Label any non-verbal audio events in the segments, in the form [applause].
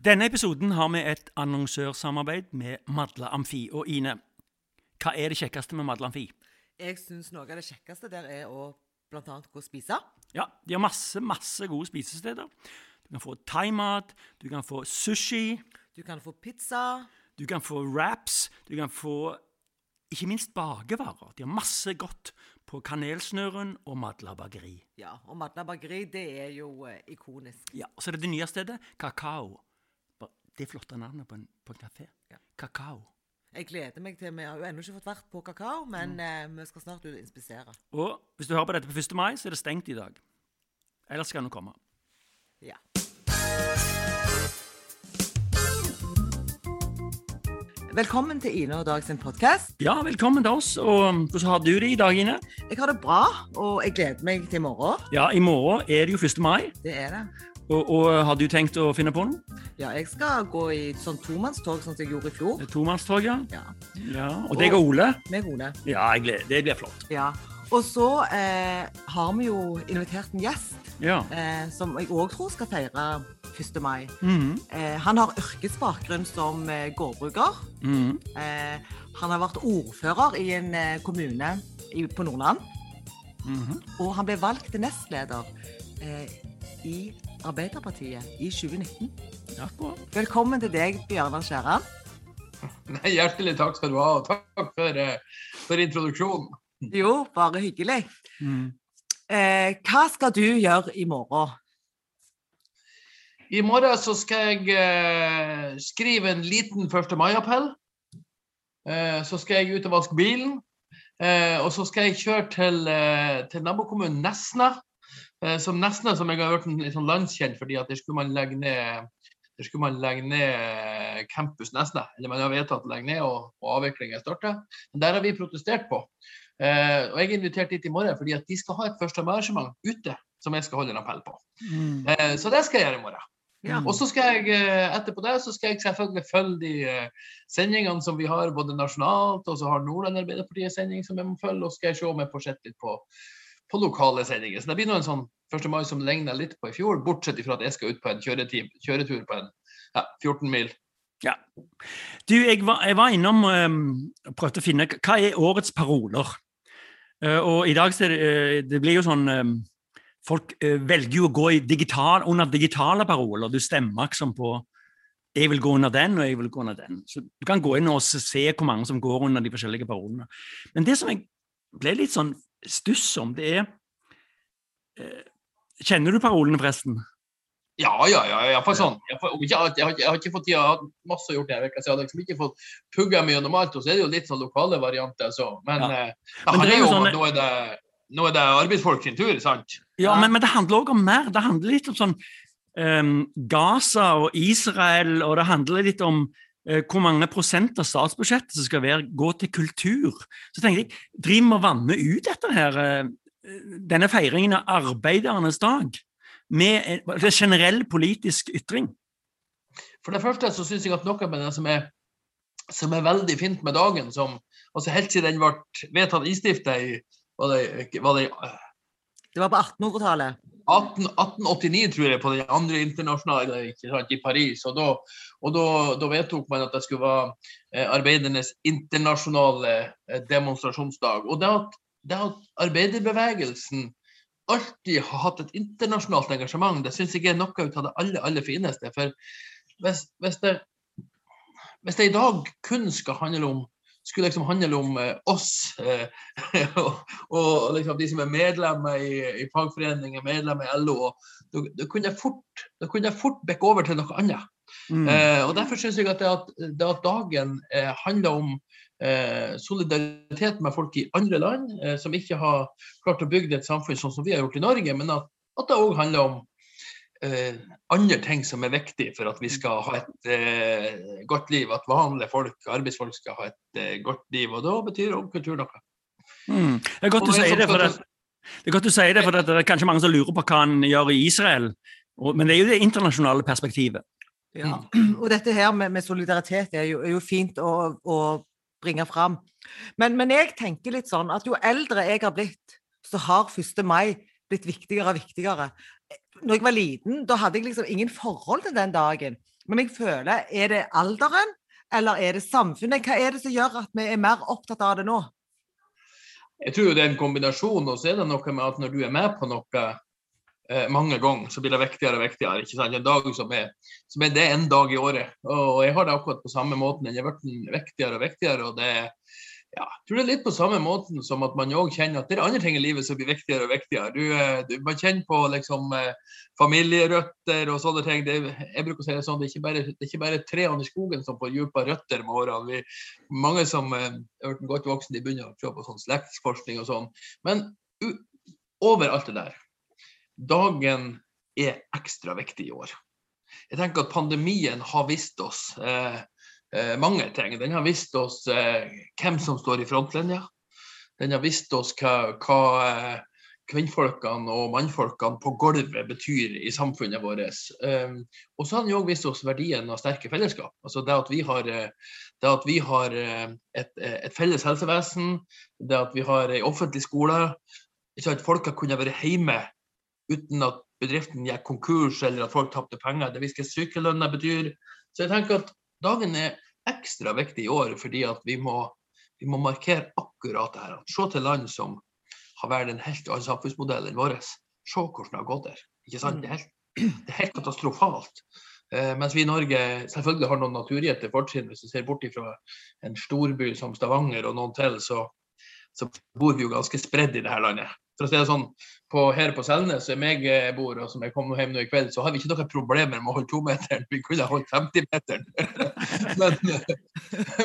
Denne episoden har vi et annonsørsamarbeid med Madla Amfi. Og Ine, hva er det kjekkeste med Madla Amfi? Jeg syns noe av det kjekkeste der er å annet gå og spise. Ja, de har masse, masse gode spisesteder. Du kan få thaimat, du kan få sushi, Du kan få pizza. du kan få wraps, du kan få ikke minst bakevarer. De har masse godt på Kanelsnøren og Madla bakeri. Ja, og Madla bakeri, det er jo eh, ikonisk. Ja, og så er det det nye stedet, Kakao. Det er flotte navnet på en, på en kafé. Ja. Kakao. Jeg gleder meg til Vi har jo ennå ikke fått vært på kakao, men eh, vi skal snart ut og inspisere. Og hvis du hører på dette på 1. mai, så er det stengt i dag. Ellers skal den komme. Ja. Velkommen til Ine og Dag sin podkast. Ja, velkommen til oss. Og um, hvordan har du det i dag, Ine? Jeg har det bra, og jeg gleder meg til i morgen. Ja, i morgen er det jo 1. mai. Det er det. Og, og har du tenkt å finne på noe? Ja, jeg skal gå i et sånn tomannstog, sånn som jeg gjorde i fjor. Tomannstog, ja. Ja, ja. Og deg og Ole? Med Ole. Ja, gleder. det blir flott. Ja. Og så eh, har vi jo invitert en gjest Ja. eh, som jeg òg tror skal feire 1. mai. Mhm. Eh, han har yrkesbakgrunn som eh, gårdbruker. Mhm. Eh, han har vært ordfører i en eh, kommune i, på Nordland. Mhm. Og han ble valgt til nestleder eh, i Arbeiderpartiet i 2019. Akkurat. Velkommen til deg, Bjørnar Skjæran. Nei, Hjertelig takk skal du ha, og takk for, eh, for introduksjonen. Jo, bare hyggelig. Mm. Eh, hva skal du gjøre i morgen? I morgen så skal jeg eh, skrive en liten 1. mai-appell. Eh, så skal jeg ut og vaske bilen. Eh, og så skal jeg kjøre til, eh, til nabokommunen Nesna. Eh, som nesten som jeg har hørt litt sånn landskjent fordi at der skulle man legge ned der skulle man legge ned eh, Campus Nesna. Eller man har vedtatt å legge ned, og, og avviklingen starter. Men der har vi protestert på. Eh, og jeg er invitert dit i morgen fordi at de skal ha et 1. mai-arrangement ute som jeg skal holde en appell på. Mm. Eh, så det skal jeg gjøre i morgen. Ja. Og så skal jeg eh, etterpå det så skal jeg selvfølgelig følge de sendingene som vi har både nasjonalt, og så har Nordland Arbeiderpartiet sending som jeg må følge, og skal jeg se om jeg får sett litt på, på lokale sendinger. Så det blir nå en sånn 1. mai som ligner litt på i fjor, bortsett fra at jeg skal ut på en kjøretur på en ja, 14 mil. Ja. Du, jeg var, jeg var innom um, og prøvde å finne hva er årets paroler. Uh, og i dag så det, uh, det blir jo sånn um, Folk uh, velger jo å gå digital, under digitale paroler. Du stemmer liksom på 'jeg vil gå under den', og 'jeg vil gå under den'. Så Du kan gå inn og se hvor mange som går under de forskjellige parolene. Men det som jeg ble litt sånn stuss om, det er eh, Kjenner du parolene, forresten? Ja, ja, ja. Iallfall sånn. Jeg, får- ikke jeg, har, jeg har ikke fått tid, jeg har masse å gjøre denne uka, så jeg har liksom ikke fått pugga mye gjennom alt. Og så er det jo litt sånn lokale varianter, så. Men, Ja. eh, Men handler jo sånn- at nå er det, nå er det arbeidsfolk sin tur, sant? Ja. Men, men det handler òg om mer. Det handler litt om sånn um, Gaza og Israel, og det handler litt om hvor mange prosent av statsbudsjettet som skal være, gå til kultur. Så tenker jeg, driver vi og vanner ut dette her, eh, denne feiringen av arbeidernes dag med en en generell politisk ytring? For det første så syns jeg at noe med det som er, som er veldig fint med dagen, som altså helt siden den ble vedtatt innstifta i var det, var det Det var på 1800-tallet. 18, 1889, tror jeg, på den andre internasjonale ikke sant, i Paris. Og, da, og da, da vedtok man at det skulle være eh, arbeidernes internasjonale eh, demonstrasjonsdag. Og det at, det at arbeiderbevegelsen alltid har hatt et internasjonalt engasjement, det syns jeg er noe av det aller, aller fineste. For hvis, hvis, det, hvis det i dag kun skal handle om skulle liksom handle om eh, oss eh, [laughs] og, og liksom de som er medlemmer i, i fagforeninger, medlemmer i LO. Da da kunne jeg fort, da kunne jeg fort bekke over til noe annet. Mm. Eh, og Derfor syns jeg at det at, det at dagen eh, handler om eh, solidaritet med folk i andre land eh, som ikke har klart å bygge et samfunn sånn som vi har gjort i Norge, men at, at det òg handler om eh, andre ting som er viktig for at vi skal ha et eh, godt liv. At vanlige folk, arbeidsfolk skal ha et eh, godt liv. Og da betyr òg kultur noe. Mm. Det er godt du sier det, for det, det er godt du sier det, for det er kanskje mange som lurer på hva han gjør i Israel. Og, men det er jo det internasjonale perspektivet. Ja. Og dette her med, med solidaritet er jo, er jo fint å, å bringe fram. Men, men jeg tenker litt sånn at jo eldre jeg har blitt, så har 1. mai blitt viktigere og viktigere. Når jeg var liten, da hadde jeg liksom ingen forhold til den dagen. Men jeg føler, er det alderen, eller er det samfunnet? Hva er det som gjør at vi er mer opptatt av det nå? Jeg tror jo det er en kombinasjon, og så er det noe med at når du er med på noe eh, mange ganger, så blir det viktigere og viktigere. ikke sant? En dag som er, som er det en dag i året. Og jeg har det akkurat på samme måten. Den er blitt viktigere og viktigere. og det er ja, jeg tror det er litt på samme måten som at man òg kjenner at det er andre ting i livet som blir viktigere og viktigere. Du, eh, du, man kjenner på liksom eh, familierøtter og sånne ting. Det, jeg bruker å si det sånn, det er ikke bare, det er ikke bare trærne i skogen som får dype røtter med årene. Vi, mange som er blitt godt voksne, de begynner å se på sånn slektsforskning og sånn. Men u, over det der, dagen er ekstra viktig i år. Jeg tenker at pandemien har vist oss eh, eh, mange ting. Den har vist oss eh, hvem som står i frontlinja. Den har vist oss hva, hva eh, kvinnfolkene og mannfolkene på gulvet betyr i samfunnet vårt. Og så har den òg vist oss verdien av sterke fellesskap. Altså det at vi har, eh, at vi har eh, et, et, felles helsevesen, det at vi har en offentlig skole. Ikke at folk har kunnet være hjemme uten at bedriften gikk konkurs eller at folk tapte penger. Det hva sykelønna betyr. Så jeg tenker at dagen er ekstra viktig i år fordi vi må, vi må markere akkurat det her. Se til land som har vært en helt annen samfunnsmodell enn vår. Se hvordan det har gått der. Ikke sant? Det er helt, det er helt katastrofalt. Eh, mens vi i Norge selvfølgelig har noen naturgitte fortrinn. Hvis du ser bort fra en storby som Stavanger og noen til, så, så bor vi jo ganske spredd i dette landet for å si det sånn, på, her på Selnes, som jeg eh, bor, og som jeg kom hjem nå i kveld, så har vi ikke noen problemer med å holde tometeren. Vi kunne holdt 50-meteren. [laughs] men,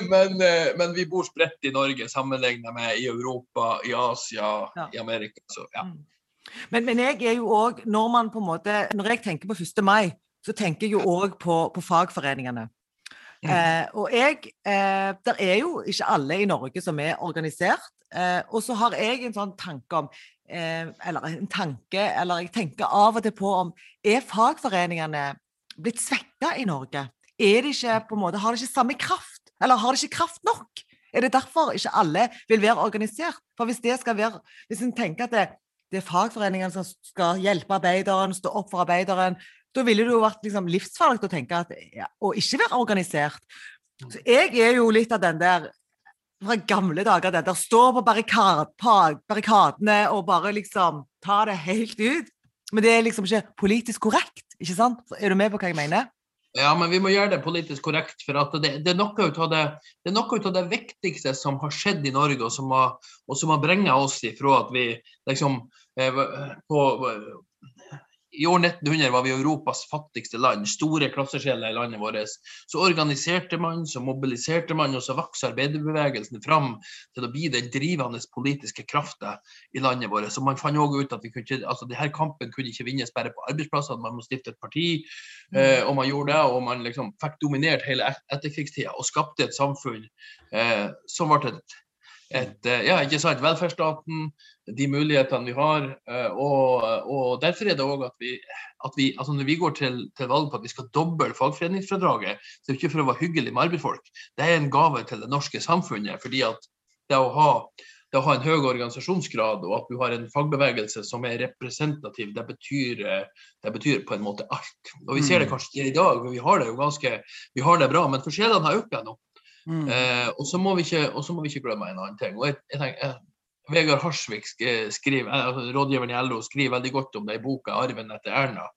men, eh, men, vi bor spredt i Norge sammenlignet med i Europa, i Asia, ja. i Amerika. Så, ja. Mm. Men, men, jeg er jo òg, når man på en måte, når jeg tenker på 1. mai, så tenker jeg jo òg på, på, fagforeningene. Mm. Eh, og jeg eh, Der er jo ikke alle i Norge som er organisert. Eh, og så har jeg en sånn tanke om eh, eller en tanke, eller jeg tenker av og til på om er fagforeningene blitt svekka i Norge? Er de ikke, på en måte, har de ikke samme kraft? Eller har de ikke kraft nok? Er det derfor ikke alle vil være organisert? For hvis det skal være, hvis en tenker at det, det er fagforeningene som skal hjelpe arbeideren, stå opp for arbeideren, da ville det jo vært liksom livsfarlig å tenke at, ja, å ikke være organisert. Så jeg er jo litt av den der fra gamle dager, det der står på barrikad, barrikadene og bare liksom ta det helt ut. Men det er liksom ikke politisk korrekt, ikke sant? Er du med på hva jeg mener? Ja, men vi må gjøre det politisk korrekt. For det, det, er noe av det, det, av det viktigste som har skjedd i Norge, og som har, og har bringa oss ifra at vi liksom eh, på, i år 1900 var vi Europas fattigste land, store klasseskjeller i landet vårt. Så organiserte man, så mobiliserte man, og så vokste arbeiderbevegelsen fram til å bli den drivende politiske krafta i landet vårt. Så man fant òg ut at vi kunne, altså, denne kampen kunne ikke vinnes bare på arbeidsplassene, man må stifte et parti. Mm. Eh, og man gjorde det, og man liksom fikk dominert hele etterkrigstida og skapte et samfunn eh, som ble et et, eh, ja, ikke sant, velferdsstaten, de mulighetene vi har. Eh, og, og derfor er det òg at, vi, at vi, altså når vi går til, til, valg på at vi skal doble fagforeningsfradraget, så er det ikke for å være hyggelig med arbeidsfolk. Det er en gave til det norske samfunnet. fordi at det å ha, det å ha en høy organisasjonsgrad og at du har en fagbevegelse som er representativ, det betyr, det betyr på en måte alt. Og Vi ser det mm. kanskje ikke i dag, for vi har det jo ganske, vi har det bra, men forskjellene har økt nå. Mm. Eh, og så må, vi ikke glemme en annen ting. og jeg, jeg tenker, jeg, Vegard Harsvik skriver, altså, rådgiveren i LO skriver veldig godt om det i boka 'Arven etter Erna'.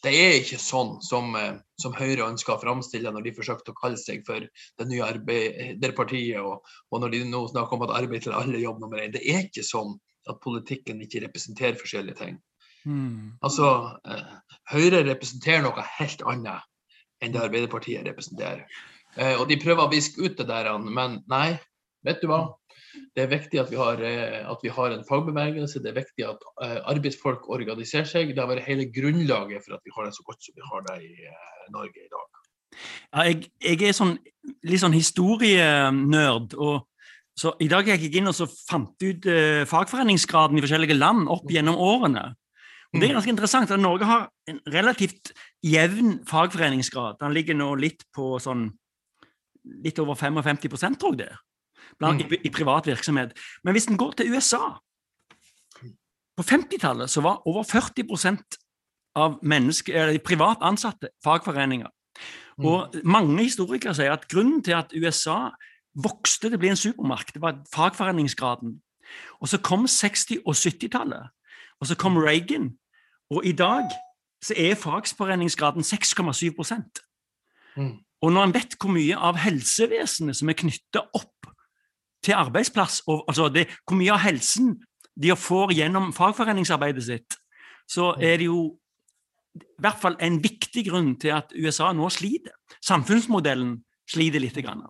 Det er ikke sånn som, eh, som Høyre ønsker å framstille når de forsøkte å kalle seg for det nye Arbeiderpartiet, og, og når de nå snakker om at arbeid til alle jobb nummer én. Det er ikke sånn at politikken ikke representerer forskjellige ting. Mm. Altså, eh, Høyre representerer noe helt annet enn det Arbeiderpartiet representerer. Eh, og de prøver å viske ut det der, men nei, vet du hva. Det er viktig at vi, har, eh, at vi har en fagbevegelse, det er viktig at eh, arbeidsfolk organiserer seg. Det har vært hele grunnlaget for at vi har det så godt som vi har det i Norge i dag. Ja, jeg, jeg, er sånn, litt sånn historienerd. og så I dag gikk jeg inn og så fant ut uh, fagforeningsgraden i forskjellige land opp gjennom årene. Og Det er mm. ganske interessant at Norge har en relativt jevn fagforeningsgrad. Den ligger nå litt på sånn litt over 55 tror jeg det, blant, mm. i, i, privat virksomhet. Men hvis en går til USA På 50-tallet så var over 40% av mennesker, eller privat ansatte fagforeninger. Mm. Og mange historikere sier at grunnen til at USA vokste til å bli en supermarked, var fagforeningsgraden. Og så kom 60- og 70-tallet, og så kom Reagan. Og i dag så er fagforeningsgraden 6,7 mm. Og når en vet hvor mye av helsevesenet som er knytta opp til arbeidsplass, og, altså det, hvor mye av helsen de får gjennom fagforeningsarbeidet sitt, så er det jo i hvert fall en viktig grunn til at USA nå sliter. Samfunnsmodellen sliter litt. Grann.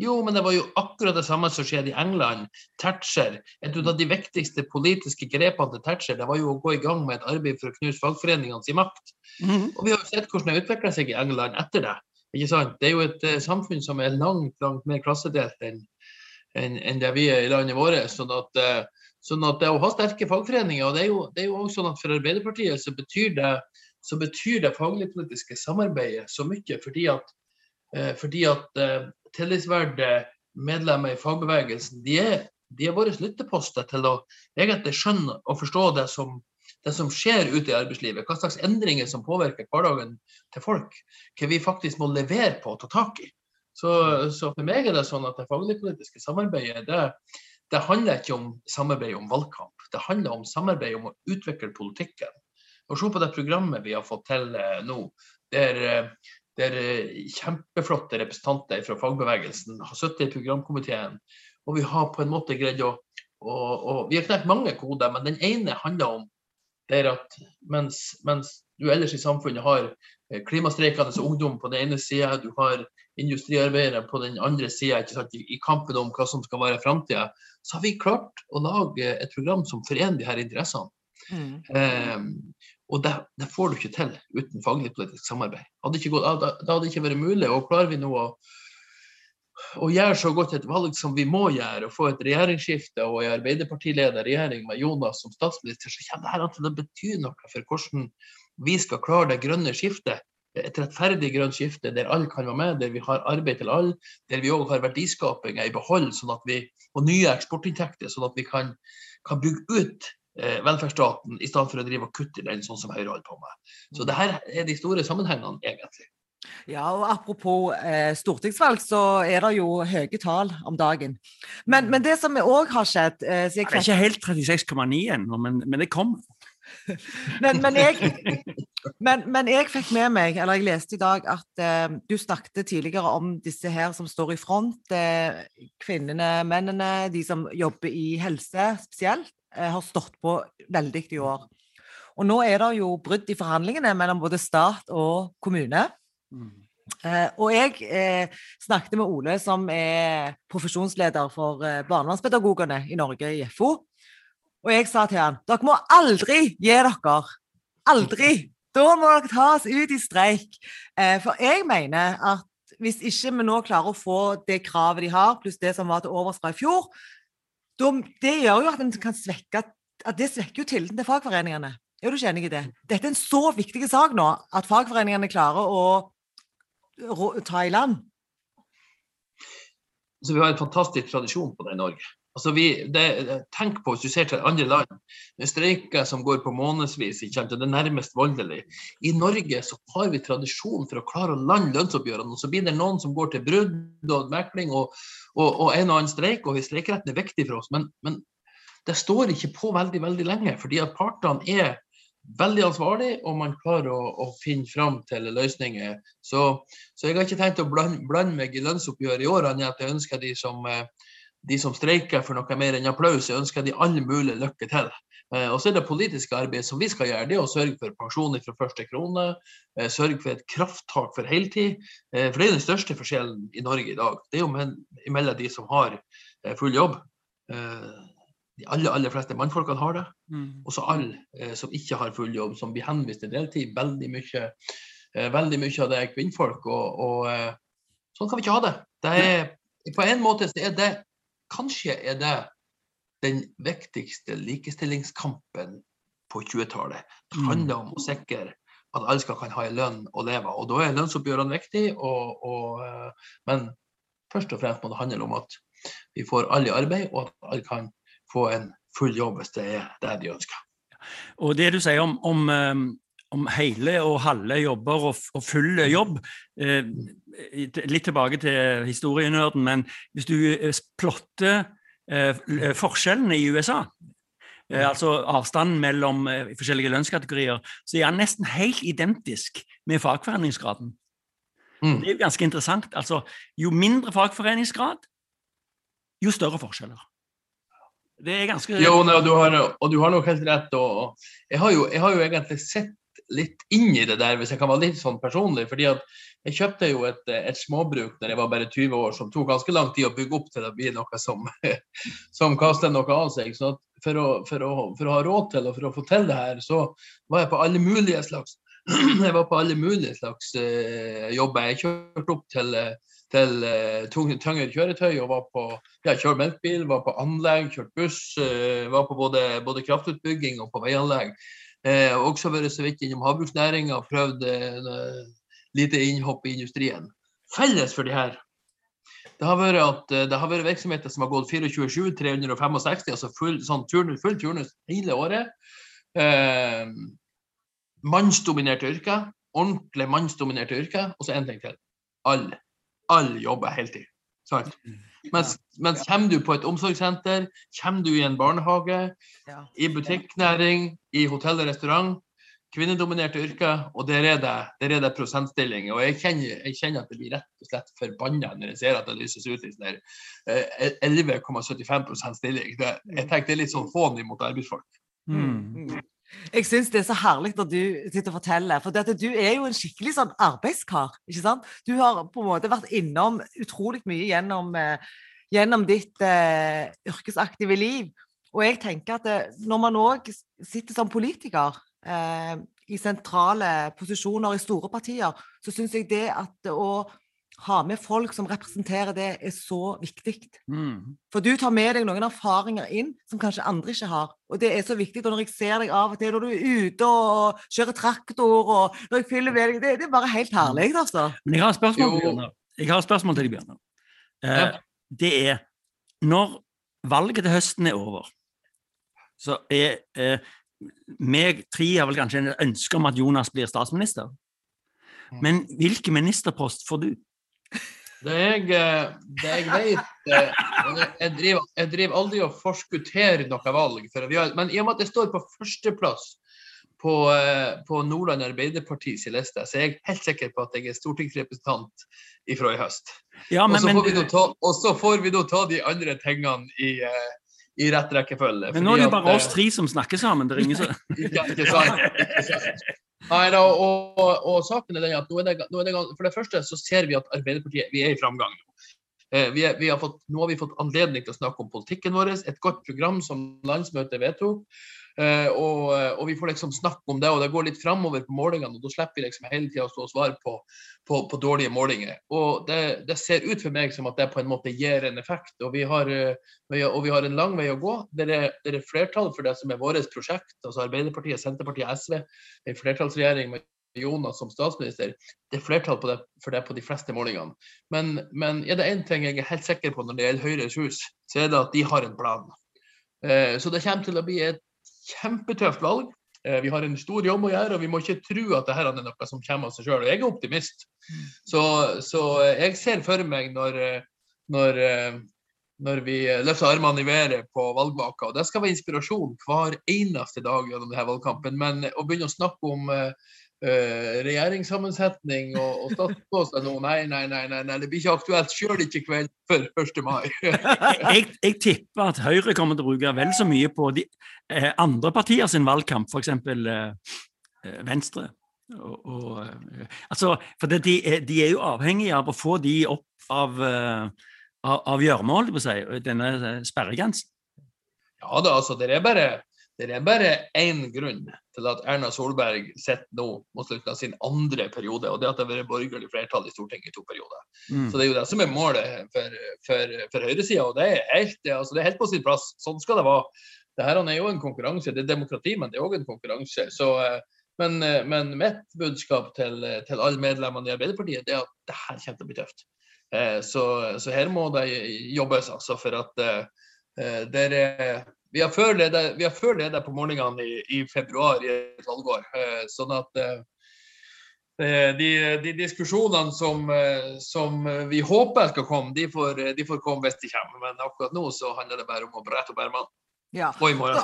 Jo, men det var jo akkurat det samme som skjedde i England. Thatcher, Et av de viktigste politiske grepene til Thatcher det var jo å gå i gang med et arbeid for å knuse fagforeningene sin makt. Mm. Og vi har jo sett hvordan det utvikla seg i England etter det. Ikke sant? Det er jo et uh, samfunn som er langt langt mer klassedelt enn en, en det vi er i landet vårt. Sånn at, uh, sånn at å ha sterke fagforeninger og Det er jo, det også sånn at for Arbeiderpartiet så betyr det så betyr det samarbeidet så mye fordi at, uh, fordi at tillitsverdige medlemmer i fagbevegelsen de er, de er våre lytteposter til å egentlig skjønne og forstå det som, det som skjer ute i arbeidslivet. Hva slags endringer som påvirker hverdagen til folk. Hva vi faktisk må levere på og ta tak i. Så, så for meg er det sånn at det fagligpolitiske samarbeidet det, det handler ikke om samarbeid om valgkamp. Det handler om samarbeid om å utvikle politikken. Og Se på det programmet vi har fått til eh, nå. Der, der eh, kjempeflotte representanter fra fagbevegelsen har sittet i programkomiteen. Og vi har på en måte greid å, å, å Vi har knekt mange koder, men den ene handler om det er at mens, mens, du ellers i samfunnet har eh, klimastreikende ungdom på den ene sida, du har industriarbeidere på den andre sida i, kampen om hva som skal være framtida, så har vi klart å lage et program som forener de her interessene. Mm. Um, og det, det, får du ikke til uten faglig politisk samarbeid. Hadde gått, da, da hadde det ikke vært mulig. Og klarer vi nå å, å, gjøre så godt et valg som vi må gjøre, og få et regjeringsskifte og en Arbeiderpartiledet regjering med Jonas som statsminister, så kommer dette til å bety noe for hvordan vi skal klare det grønne skiftet. Et rettferdig grønt skifte der alle kan være med, der vi har arbeid til alle, der vi òg har verdiskapinga i behold sånn vi, og nye eksportinntekter, sånn at vi kan, kan bygge ut eh, velferdsstaten, i stedet for å drive og kutte i den, sånn som Høyre holder på med. Så det her er de store sammenhengene, egentlig. Ja, og Apropos eh, stortingsvalg, så er det jo høye tall om dagen. Men, men det som òg har skjedd eh, Det er ikke helt 36,9 ennå, men, men, det kom. [laughs] men, men, jeg, men, men, jeg fikk med meg, eller jeg leste i dag, at eh, du snakket tidligere om disse her som står i front. Eh, kvinnene, mennene, de som jobber i helse spesielt. Eh, har stått på veldig i år. Og nå er det jo brudd i forhandlingene mellom både stat og kommune. Eh, og jeg eh, snakket med Ole, som er profesjonsleder for eh, barnevernspedagogene i Norge, i FO. Og jeg sa til han dere må aldri gi dere. Aldri! Da må dere ta oss ut i streik. For jeg mener at hvis ikke vi nå klarer å få det kravet de har, pluss det som var til overs fra i fjor, det gjør jo at, svekke, at det svekker jo tilliten til fagforeningene. Er du ikke enig i det? Dette er en så viktig sak nå at fagforeningene klarer å, ta. Altså, vi har en fantastisk tradisjon på det i Norge. Altså vi, det, tenk på hvis du ser til andre land. med Streiker som går på månedsvis, og det er nærmest voldelig. I Norge så har vi tradisjon for å klare å lande lønnsoppgjørene. og Så blir det noen som går til brudd og mekling og, og, og, en og annen streik. og Streikeretten er viktig for oss. Men, men, det står ikke på veldig veldig lenge. fordi at partene er veldig ansvarlig, og man klarer å, å finne fram til løsninger. Så, så, jeg har ikke tenkt å blande, blande meg i lønnsoppgjøret i år, annet jeg ønsker de som eh, de som streiker for noe mer enn applaus, jeg ønsker de all mulig lykke til. Eh, og så er det politiske arbeidet som vi skal gjøre, det er å sørge for pensjoner fra første krone. Eh, sørge for et krafttak for heltid. For det er den største forskjellen i Norge i dag. Det er jo mellom de som har full jobb. De aller, aller fleste mannfolkene har det. Mm. Og så alle som ikke har full jobb, som blir henvist til deltid. Veldig mye, veldig mye av det er kvinnfolk. Og, og sånn kan vi ikke ha det. det er, på en måte så er det Kanskje er det den viktigste likestillingskampen på 20-tallet. Det mm. handler om å sikre at alle skal kan ha en lønn å leve av. Og Da er lønnsoppgjørene viktig, og, og, eh, men først og fremst må det handle om at vi får alle i arbeid, og at alle kan få en full jobb hvis det er det de ønsker. Og Det du sier om, om, eh, om hele og halve jobber og, og full jobb. Eh, litt tilbake til historienerden, men hvis du eh, plotter eh, forskjellene i USA Eh, altså avstanden mellom eh, forskjellige lønnskategorier, så er han nesten helt identisk med fagforeningsgraden. Mm. Det er jo ganske interessant. Altså, jo mindre fagforeningsgrad, jo større forskjeller. Det er ganske Jo, og, du har, og du har nok helt rett. Og, jeg, har jo, jeg har jo egentlig sett litt inn i det der, hvis jeg kan være litt sånn personlig. fordi at jeg kjøpte jo et, et småbruk da jeg var bare 20 år, som tok ganske lang tid å bygge opp til å bli noe som, [laughs] som kaster noe av seg. Så for å, for, å, for å, ha råd til og for å få til det her, så var jeg på alle mulige slags [clears throat] jeg var på alle mulige slags uh, jobber. Jeg kjørte opp til, til uh, tyngre kjøretøy og var på ja, kjørte melkebil, var på anlegg, kjørte buss. Uh, var på både, både kraftutbygging og på veianlegg. Eh, også vært så vidt innom havbruksnæringa og prøvd eh, lite innhopp i industrien. Felles for de her det har vært at eh, det har vært virksomheter som har gått 24-7, 365, altså full, sånn turnus, full turnus hele året. Eh, mannsdominerte yrker. Ordentlig mannsdominerte yrker. Og så én ting til. Alle all jobber heltid. Sant? Mens, mens kommer du på et omsorgssenter, kommer du i en barnehage, ja. i butikknæring, i hotell og restaurant, kvinnedominerte yrker, og der er det, der er det prosentstilling. Og jeg kjenner, jeg kjenner, at det blir rett og slett forbanna når jeg ser at det lyses ut i sånn 11,75 eh, stilling. Det, jeg tenker det er litt sånn hån mot arbeidsfolk. Mm. Jeg syns det er så herlig når du sitter og forteller, for du er jo en skikkelig sånn arbeidskar. ikke sant? Du har på en måte vært innom utrolig mye gjennom, eh, gjennom ditt eh, yrkesaktive liv. Og jeg tenker at det, eh, når man òg sitter som politiker eh, i sentrale posisjoner i store partier, så syns jeg det at å ha med folk som representerer det, er så viktig. Mm. For du tar med deg noen erfaringer inn som kanskje andre ikke har. Og det er så viktig. Og når jeg ser deg av og til når du er ute og kjører traktor og når jeg fyller med deg, det, det, er bare helt herlig, altså. Men jeg har et spørsmål til Bjørnar. Jeg har et spørsmål til deg, Bjørnar. Eh, ja. Det er når valget til høsten er over, så er eh, meg tre har vel kanskje en ønske om at Jonas blir statsminister. Mm. Men hvilken ministerpost får du? Det jeg, eh, det jeg vet eh, jeg driver, jeg driver aldri og forskutterer noe valg. Har, men i og med at jeg står på førsteplass på, eh, på Nordland Arbeiderpartis liste, så er jeg helt sikker på at jeg er stortingsrepresentant ifra i høst. Ja, men, og, så får vi da ta de andre tingene i, i rett rekkefølge. Men nå er det jo bare oss tre som snakker sammen. Det ringer så ikke, [laughs] ikke sant. Ikke sant. Nei, da, og, og, saken er den at nå er, det, nå er det, For det første så ser vi at Arbeiderpartiet vi er i framgang. Eh, vi er, vi har fått, nå har vi fått anledning til å snakke om politikken vår. Et godt program som landsmøtet vedtok. Uh, og, og, vi får liksom snakke om det, og det går litt framover på målingene. og Da slipper vi liksom hele tida å stå og svare på, på, på, dårlige målinger. Og det, det, ser ut for meg som at det på en måte gir en effekt. Og vi har, uh, og vi har en lang vei å gå. Det er, er flertall for det som er vårt prosjekt. altså Arbeiderpartiet, Senterpartiet, SV. En flertallsregjering med Jonas som statsminister. Det er flertall det, for det på de fleste målingene. Men, men er det én ting jeg er helt sikker på når det gjelder Høyres hus, så er det at de har en plan. Så det kommer til å bli et kjempetøft valg. Eh, vi har en stor jobb å gjøre, og vi må ikke tro at dette er noe som kommer av seg sjøl. Jeg er optimist. Mm. Så, så, jeg ser for meg når, når, når vi løfter armene i været på valgvaka, og det skal være inspirasjon hver eneste dag gjennom denne valgkampen, men å begynne å snakke om Uh, regjeringssammensetning og, og statsposter nå. Nei, nei, nei, nei, det blir ikke aktuelt. Sjøl ikke kveld før 1. mai. [laughs] jeg, jeg, tipper at Høyre kommer til å bruke vel så mye på de eh, andre partier sin valgkamp, f.eks. Eh, eh, Venstre. Og, og, eh, altså, for det, de, de, er jo avhengige av å få de opp av, av, av gjørma, si, denne sperregrensen. Ja da, altså det er bare det er bare én grunn til at Erna Solberg sitter nå mot slutten av sin andre periode, og det er at det har vært borgerlig flertall i Stortinget i to perioder. Mm. Så det er jo det som er målet for, for, for høyresida, og det er, helt, altså det er helt på sin plass. Sånn skal det være. Dette er jo en konkurranse. Det er demokrati, men det er òg en konkurranse. Så, eh, men, eh, men, mitt budskap til, til alle medlemmene i Arbeiderpartiet det er at det her kommer til å bli tøft. Eh, så, så her må det jobbes altså for at det er vi har før ledet på morgenene i, i februar i et valgår. Eh, sånn at eh, eh, de, de diskusjonene som, som vi håper skal komme, de får, de får komme hvis de kommer. Men akkurat nå så handler det bare om å brette opp ermene. Ja. Og, i morgen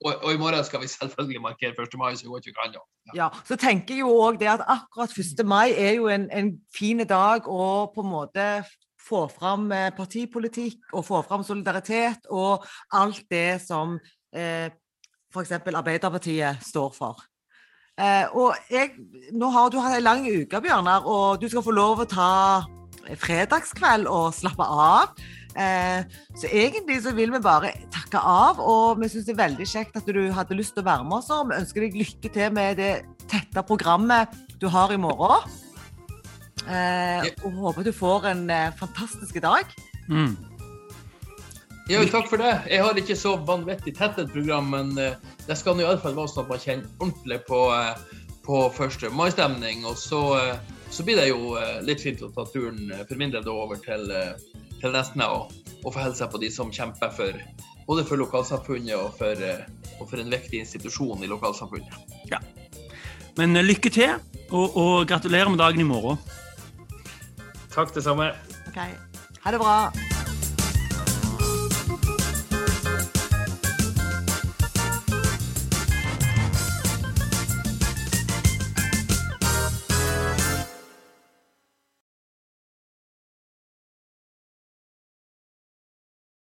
og, i morgen skal vi selvfølgelig markere 1. mai så godt vi kan. Ja. Ja, så tenker jeg jo også det at akkurat 1. mai er jo en, en fin dag å på en måte få fram eh, partipolitikk og få fram solidaritet og alt det som eh, f.eks. Arbeiderpartiet står for. Eh, og jeg, nå har du hatt en lang uke, Bjørnar, og du skal få lov å ta fredagskveld og slappe av. Eh, så egentlig så vil vi bare takke av, og vi syns det er veldig kjekt at du hadde lyst til å være med oss. og Vi ønsker deg lykke til med det tette programmet du har i morgen. Eh, og håper du får en eh, fantastisk dag. Mm. Ja, takk for det. Jeg har ikke så vanvittig tett et program, men eh, det skal nå iallfall være sånn at man kjenner ordentlig på, eh, på 1. mai-stemning. Og så, eh, så blir det jo eh, litt fint å ta turen for min del over til, eh, til Nesna og, og få hilse på de som kjemper for både for lokalsamfunnet og for, eh, og for en viktig institusjon i lokalsamfunnet. Men eh, lykke til, og, og gratulerer med dagen i morgen. Takk, det samme. Okay. Ha det bra.